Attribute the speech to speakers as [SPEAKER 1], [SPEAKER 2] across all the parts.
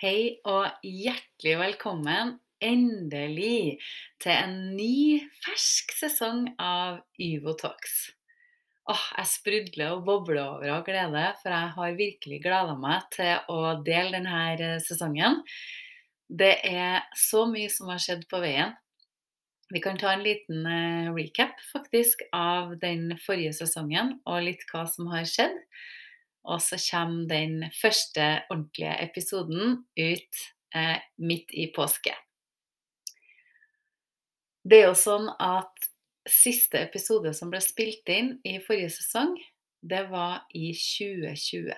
[SPEAKER 1] Hei og hjertelig velkommen endelig til en ny, fersk sesong av Yvo Talks. Åh, jeg sprudler og bobler over av glede, for jeg har virkelig gleda meg til å dele denne sesongen. Det er så mye som har skjedd på veien. Vi kan ta en liten eh, recap faktisk av den forrige sesongen og litt hva som har skjedd. Og så kommer den første ordentlige episoden ut eh, midt i påske. Det er jo sånn at siste episode som ble spilt inn i forrige sesong, det var i 2020.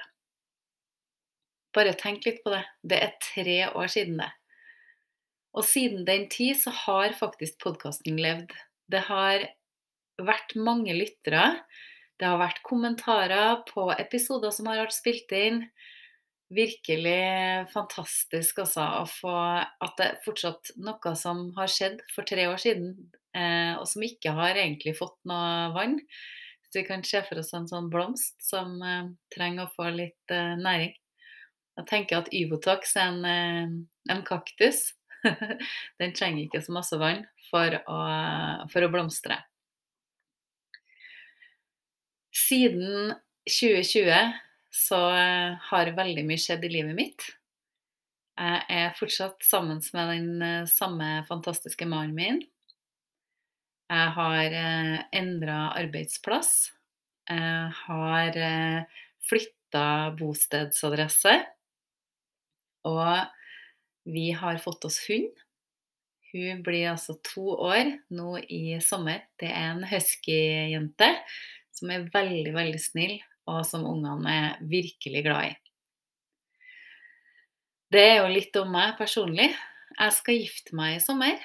[SPEAKER 1] Bare tenk litt på det. Det er tre år siden det. Og siden den tid så har faktisk podkasten levd. Det har vært mange lyttere. Det har vært kommentarer på episoder som har vært spilt inn. Virkelig fantastisk altså, å få at det fortsatt noe som har skjedd for tre år siden, eh, og som ikke har egentlig fått noe vann. Så vi kan se for oss en sånn blomst som eh, trenger å få litt eh, næring. Jeg tenker at Yvotox er en, eh, en kaktus Den trenger ikke så masse vann for å, for å blomstre. Siden 2020 så har veldig mye skjedd i livet mitt. Jeg er fortsatt sammen med den eh, samme fantastiske mannen min. Jeg har eh, endra arbeidsplass. Jeg har eh, flytta bostedsadresse. Og vi har fått oss hund. Hun blir altså to år nå i sommer. Det er en husky-jente som er veldig, veldig snill, og som ungene er virkelig glad i. Det er jo litt om meg personlig. Jeg skal gifte meg i sommer.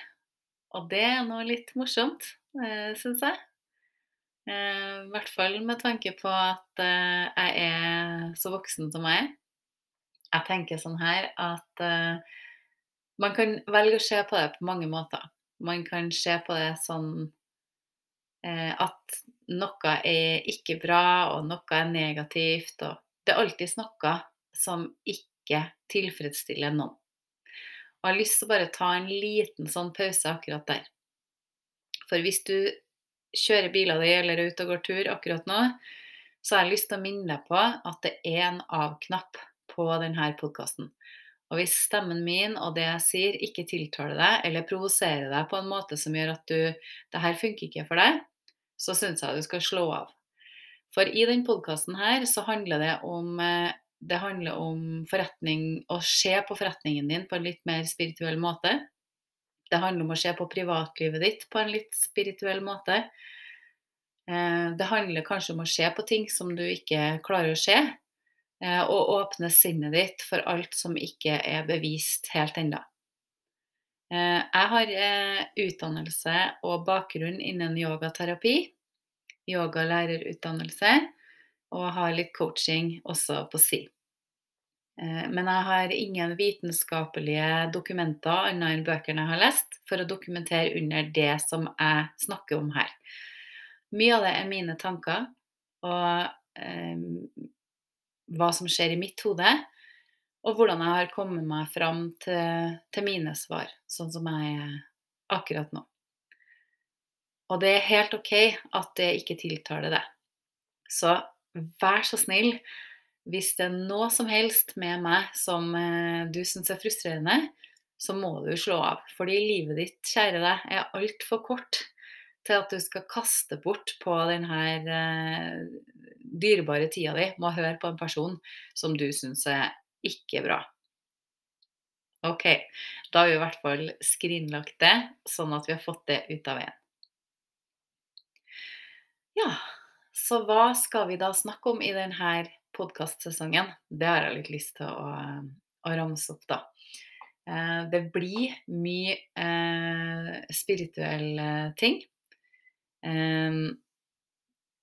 [SPEAKER 1] Og det er nå litt morsomt, eh, syns jeg. Eh, I hvert fall med tanke på at eh, jeg er så voksen som jeg er. Jeg tenker sånn her at man kan velge å se på det på mange måter. Man kan se på det sånn at noe er ikke bra, og noe er negativt. Og det er alltid noe som ikke tilfredsstiller noen. Og jeg har lyst til å bare ta en liten sånn pause akkurat der. For hvis du kjører biler din, eller er ute og går tur akkurat nå, så har jeg lyst til å minne deg på at det er en av-knapp på denne podkasten. Og hvis stemmen min og det jeg sier, ikke tiltaler deg eller provoserer deg på en måte som gjør at du det her funker ikke for deg, så syns jeg du skal slå av. For i denne podkasten handler det om eh, det handler om å se på forretningen din på en litt mer spirituell måte. Det handler om å se på privatlivet ditt på en litt spirituell måte. Eh, det handler kanskje om å se på ting som du ikke klarer å se, Eh, og åpne sinnet ditt for alt som ikke er bevist helt ennå. Eh, jeg har eh, utdannelse og bakgrunn innen yogaterapi, yogalærerutdannelse, og har litt coaching også på si. Men jeg har ingen vitenskapelige dokumenter annet enn bøkene jeg har lest, for å dokumentere under det som jeg snakker om her. Mye av det er mine tanker, og hva som skjer i mitt hode, og hvordan jeg har kommet meg fram til, til mine svar, sånn som jeg er akkurat nå. Og det er helt OK at det ikke tiltaler det. Så vær så snill, hvis det er noe som helst med meg som eh, du syns er frustrerende, så må du slå av. Fordi livet ditt, kjære deg, er altfor kort til at du skal kaste bort på denne eh, dyrebare tida di med å høre på en person som du syns er ikke bra. OK, da har vi i hvert fall skrinlagt det, sånn at vi har fått det ut av veien. Ja, så hva skal vi da snakke om i denne podkastsesongen? Det har jeg litt lyst til å, å ramse opp, da. Eh, det blir mye eh, spirituelle ting. Eh,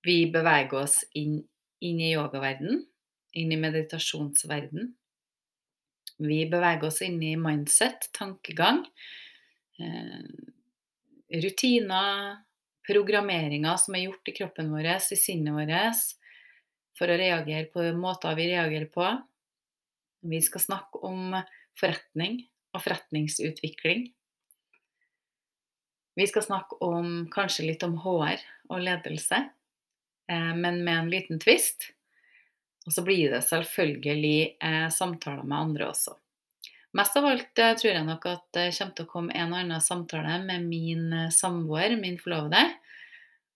[SPEAKER 1] vi beveger oss inn, inn i yogaverdenen, inn i meditasjonsverden. Vi beveger oss inn i mindset, tankegang, eh, rutiner, programmeringer som er gjort i kroppen vår, i sinnet vårt, for å reagere på måter vi reagerer på. Vi skal snakke om forretning og forretningsutvikling. Vi skal snakke om kanskje litt om HR og ledelse, eh, men med en liten twist. Og så blir det selvfølgelig eh, samtaler med andre også. Mest av alt eh, tror jeg nok at det kommer til å komme en og annen samtale med min samboer, min forlovede.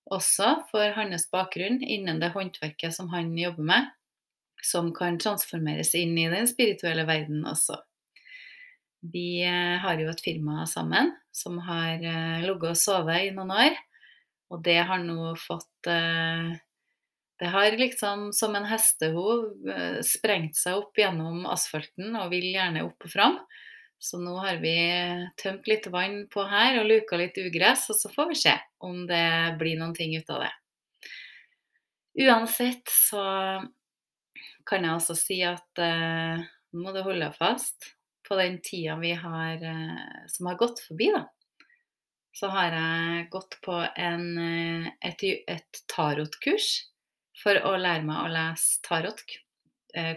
[SPEAKER 1] Også for hans bakgrunn innen det håndverket som han jobber med, som kan transformeres inn i den spirituelle verden også. Vi eh, har jo et firma sammen som har eh, ligget og sovet i noen år. Og det har nå fått eh, Det har liksom som en hestehov sprengt seg opp gjennom asfalten og vil gjerne opp og fram. Så nå har vi tømt litt vann på her og luka litt ugress, og så får vi se om det blir noen ting ut av det. Uansett så kan jeg også si at eh, nå må du holde fast på den tida vi har, eh, som har gått forbi, da, så har jeg gått på en, eh, et, et tarotkurs for å lære meg å lese tarotkort. Eh,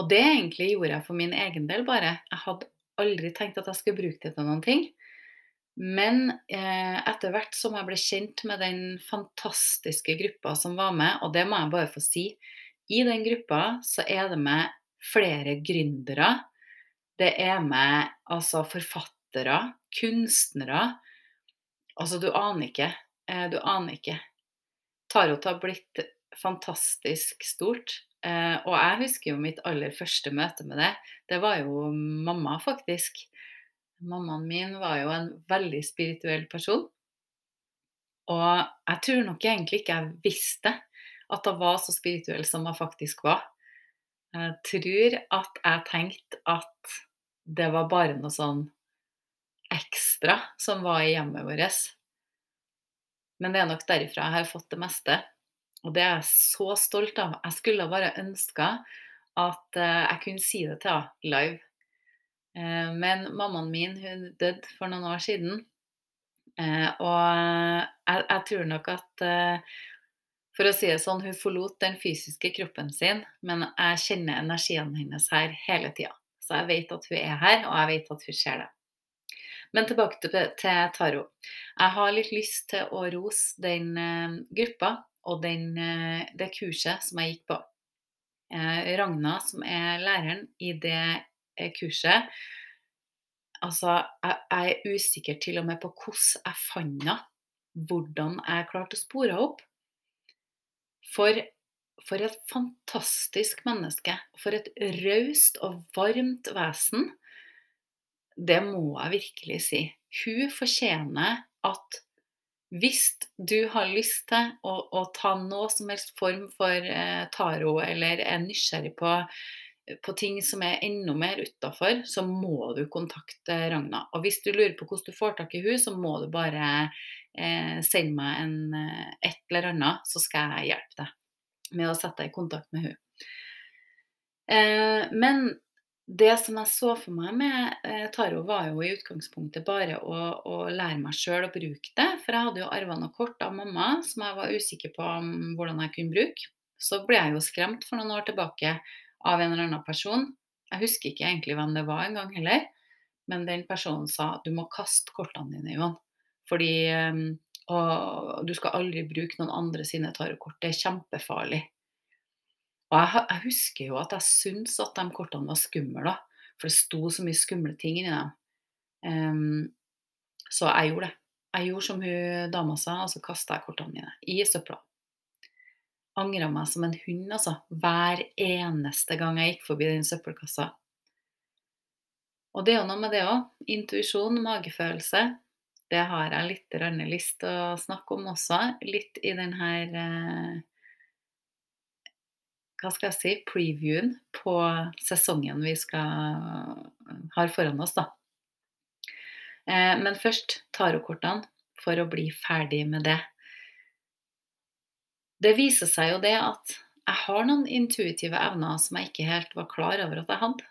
[SPEAKER 1] og det egentlig gjorde jeg for min egen del bare. Jeg hadde aldri tenkt at jeg skulle bruke det til noen ting. Men eh, etter hvert som jeg ble kjent med den fantastiske gruppa som var med, og det må jeg bare få si I den gruppa så er det med flere gründere. Det er med altså forfattere, kunstnere. Altså, du aner ikke. Eh, du aner ikke. Tarot har blitt fantastisk stort. Eh, og jeg husker jo mitt aller første møte med det. Det var jo mamma, faktisk. Mammaen min var jo en veldig spirituell person. Og jeg tror nok egentlig ikke jeg visste at hun var så spirituell som hun faktisk var. Jeg tror at jeg tenkte at det var bare noe sånn ekstra som var i hjemmet vårt. Men det er nok derifra jeg har fått det meste. Og det er jeg så stolt av. Jeg skulle bare ønska at eh, jeg kunne si det til henne live. Eh, men mammaen min hun døde for noen år siden. Eh, og jeg, jeg tror nok at for å si det sånn, hun forlot den fysiske kroppen sin, men jeg kjenner energien hennes her hele tida. Så jeg vet at hun er her, og jeg vet at hun ser det. Men tilbake til, Taro. Jeg har litt lyst til å rose den uh, gruppa og den, uh, det kurset som jeg gikk på. Uh, Ragna, som er læreren i det kurset Altså, jeg, jeg, er usikker til og med på hvordan jeg fant henne. Hvordan jeg klarte å spore henne opp. For, for et fantastisk menneske. For et raust og varmt vesen. Det må jeg virkelig si. Hun fortjener at hvis du har lyst til å, å ta noe som helst form for eh, taro, eller er nysgjerrig på, på ting som er enda mer utafor, så må du kontakte Ragna. Og hvis du lurer på hvordan du får tak i henne, så må du bare eh, sende meg en, eh, et eller annet, så skal jeg hjelpe deg med å sette deg i kontakt med henne. Eh, men det som jeg så for meg med eh, taro, var jo i utgangspunktet bare å, å lære meg sjøl å bruke det. For jeg hadde jo arva noe kort av mamma som jeg var usikker på om, hvordan jeg kunne bruke. Så ble jeg jo skremt for noen år tilbake av en eller annen person. Jeg husker ikke egentlig hvem det var engang heller. Men den personen sa du må kaste kortene dine, Johan. Fordi og du skal aldri bruke noen andre sine tarotkort. Det er kjempefarlig. Og jeg, jeg, husker jo at jeg syntes at de kortene var skumle. For det sto så mye skumle ting inni dem. Um, så jeg gjorde det. Jeg gjorde som hun dama sa, og så kasta jeg kortene mine i søpla. Angra meg som en hund, altså. Hver eneste gang jeg gikk forbi den søppelkassa. Og det er jo noe med det òg. Intuisjon, magefølelse. Det har jeg litt lyst til å snakke om også. Litt i denne hva skal jeg si, previewen på sesongen vi skal, har foran oss. da. Eh, men først tarotkortene, for å bli ferdig med det. Det viser seg jo det at jeg har noen intuitive evner som jeg ikke helt var klar over at jeg hadde.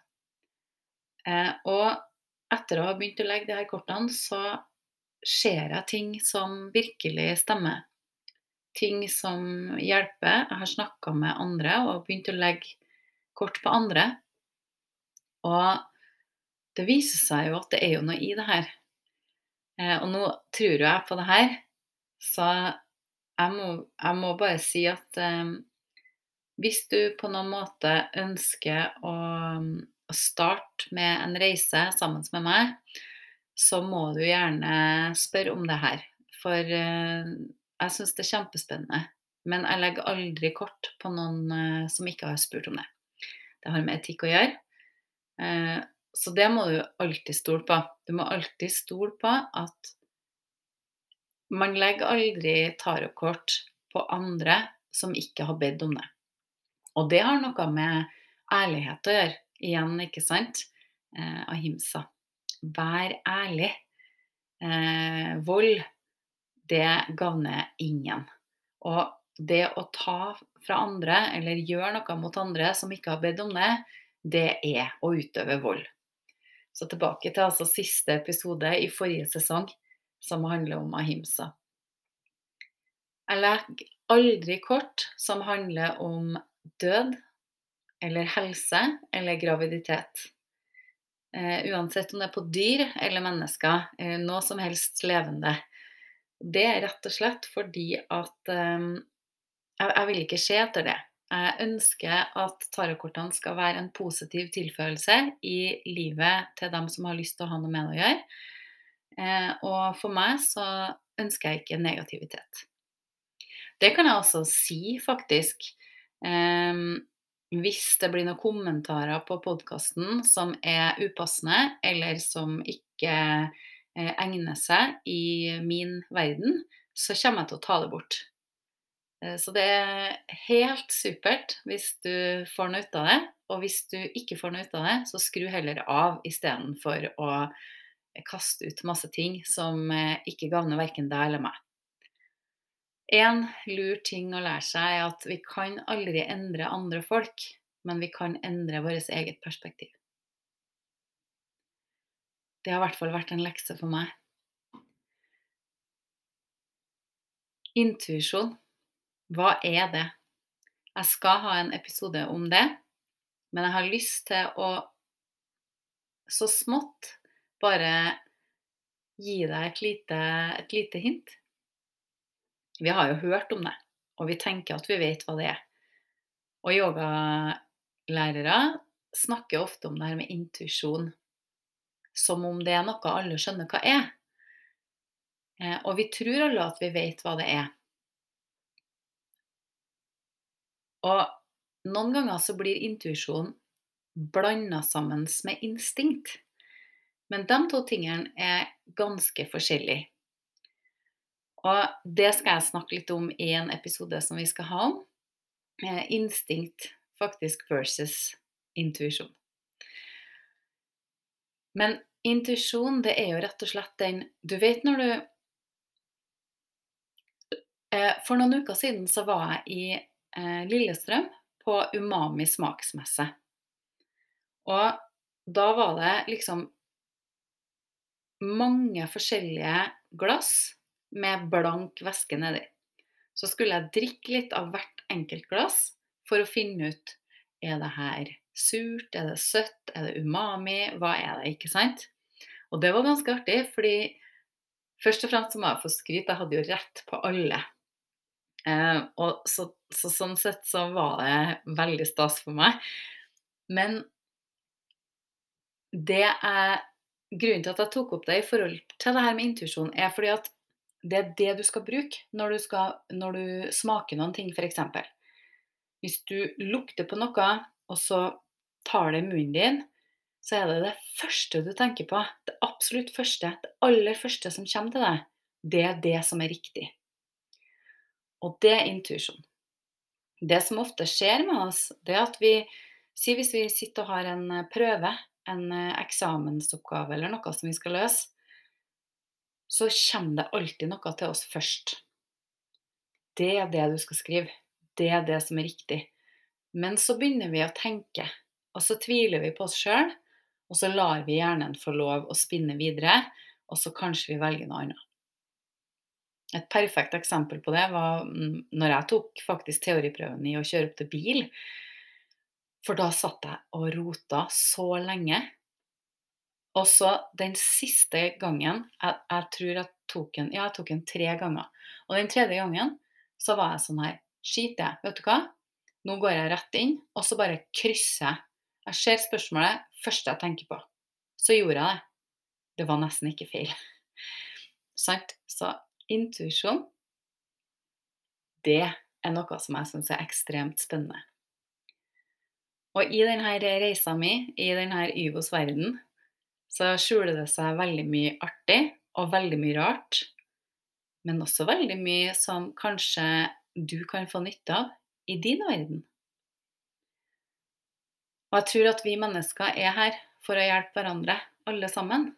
[SPEAKER 1] Eh, og etter å ha begynt å legge de her kortene, så ser jeg ting som virkelig stemmer. Ting som hjelper. Jeg har snakka med andre og begynt å legge kort på andre. Og det viser seg jo at det er jo noe i det her. Eh, og nå tror jo jeg på det her, så jeg må, jeg må bare si at eh, hvis du på noen måte ønsker å, å starte med en reise sammen med meg, så må du gjerne spørre om det her. For eh, jeg syns det er kjempespennende. Men jeg legger aldri kort på noen eh, som ikke har spurt om det. Det har med etikk å gjøre. Eh, så det må du alltid stole på. Du må alltid stole på at man legger aldri tarotkort på andre som ikke har bedt om det. Og det har noe med ærlighet å gjøre. Igjen, ikke sant? Eh, ahimsa. Vær ærlig. Eh, vold, det gagner ingen. Og det å ta fra andre, eller gjøre noe mot andre som ikke har bedt om det, det er å utøve vold. Så tilbake til altså siste episode i forrige sesong, som handler om ahimsa. Jeg legger aldri kort som handler om død eller helse eller graviditet. Uh, uansett om det er på dyr eller mennesker, uh, noe som helst levende. Det er rett og slett fordi at um, jeg, jeg, vil ikke se etter det. Jeg ønsker at tarotkortene skal være en positiv tilførelse i livet til dem som har lyst til å ha noe med det å gjøre. Eh, og for meg så ønsker jeg ikke negativitet. Det kan jeg også si, faktisk. Eh, hvis det blir noen kommentarer på podkasten som er upassende, eller som ikke egner seg i min verden, så kommer jeg til å ta det bort. Eh, så det er helt supert hvis du får noe ut av det. Og hvis du ikke får noe ut av det, så skru heller av istedenfor å kaste ut masse ting som eh, ikke gagner verken deg eller meg. En lur ting å lære seg er at vi kan aldri endre andre folk, men vi kan endre vårt eget perspektiv. Det har i hvert fall vært en lekse for meg. Intuisjon, hva er det? Jeg skal ha en episode om det, men jeg har lyst til å så smått bare gi deg et lite, et lite hint. Vi har jo hørt om det, og vi tenker at vi vet hva det er. Og yogalærere snakker ofte om det her med intuisjon som om det er noe alle skjønner hva er. Eh, og vi tror alle at vi vet hva det er. Og noen ganger så blir intuisjon blanda sammen med instinkt. Men de to tingene er ganske forskjellige. Og det skal jeg snakke litt om i en episode som vi skal ha om. Eh, instinkt faktisk versus intuisjon. Men intuisjon, det er jo rett og slett den Du vet når du eh, For noen uker siden så var jeg i eh, Lillestrøm på Umami smaksmesse. Og da var det liksom mange forskjellige glass med blank væske nedi. Så skulle jeg drikke litt av hvert enkelt glass for å finne ut er det her surt, er det søtt, er det umami, hva er det, ikke sant? Og det var ganske artig, fordi først og fremst så må jeg få skryt, jeg hadde jo rett på alle. Eh, og så, så, sånn sett så var det veldig stas for meg. Men det er Grunnen til at jeg tok opp det i forhold til det her med intuisjon, er fordi at det er det du skal bruke når du, skal, når du smaker noen ting, f.eks. Hvis du lukter på noe, og så tar det i munnen din, så er det det første du tenker på. Det absolutt første, det aller første som kommer til deg, det er det som er riktig. Og det er intuisjon. Det som ofte skjer med oss, det er at vi Si hvis vi sitter og har en prøve, en eksamensoppgave eller noe som vi skal løse, så kommer det alltid noe til oss først. Det er det du skal skrive. Det er det som er riktig. Men så begynner vi å tenke, og så tviler vi på oss sjøl, og så lar vi hjernen få lov å spinne videre, og så kanskje vi velger noe annet. Et perfekt eksempel på det var mm, når jeg tok faktisk teoriprøven i å kjøre opp til bil. For da satt jeg og rota så lenge. Og så den siste gangen Jeg, jeg tror jeg tok den Ja, jeg tok den tre ganger. Og den tredje gangen så var jeg sånn her Skit det. Vet du hva? Nå går jeg rett inn, og så bare krysser jeg. Jeg ser spørsmålet første jeg tenker på. Så gjorde jeg det. Det var nesten ikke feil. Sant? Så intuisjon, det er noe som jeg syns er ekstremt spennende. Og i denne reisa mi, i denne Yvos verden, så skjuler det seg veldig mye artig og veldig mye rart. Men også veldig mye som kanskje du kan få nytte av i din verden. Og jeg tror at vi mennesker er her for å hjelpe hverandre, alle sammen.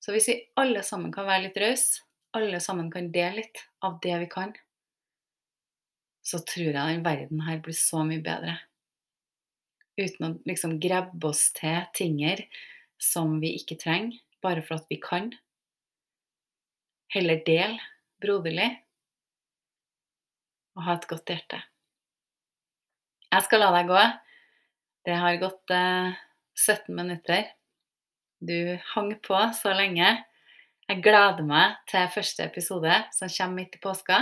[SPEAKER 1] Så hvis vi alle sammen kan være litt rause, alle sammen kan dele litt av det vi kan, så tror jeg den verden her blir så mye bedre. Uten å liksom grabbe oss til tinger som vi ikke trenger, bare for at vi kan. Heller del broderlig og ha et godt hjerte. Jeg skal la deg gå. Det har gått eh, 17 minutter. Du hang på så lenge. Jeg gleder meg til første episode som kommer midt i påska.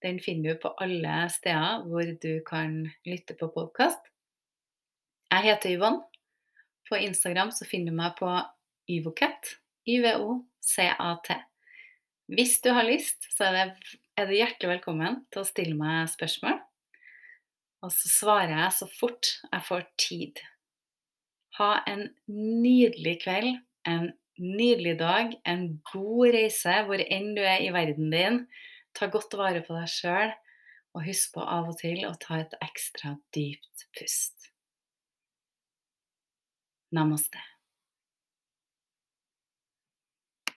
[SPEAKER 1] Den finner du på alle steder hvor du kan lytte på podkast. Jeg heter Yvonne. På Instagram så finner du meg på Yvocat. Y-V-O-C-A-T. Hvis du har lyst, så er, det, er du hjertelig velkommen til å stille meg spørsmål. Og så svarer jeg så fort jeg får tid. Ha en nydelig kveld, en nydelig dag, en god reise hvor enn du er i verden din. Ta godt vare på deg sjøl, og husk på av og til å ta et ekstra dypt pust. Namaste.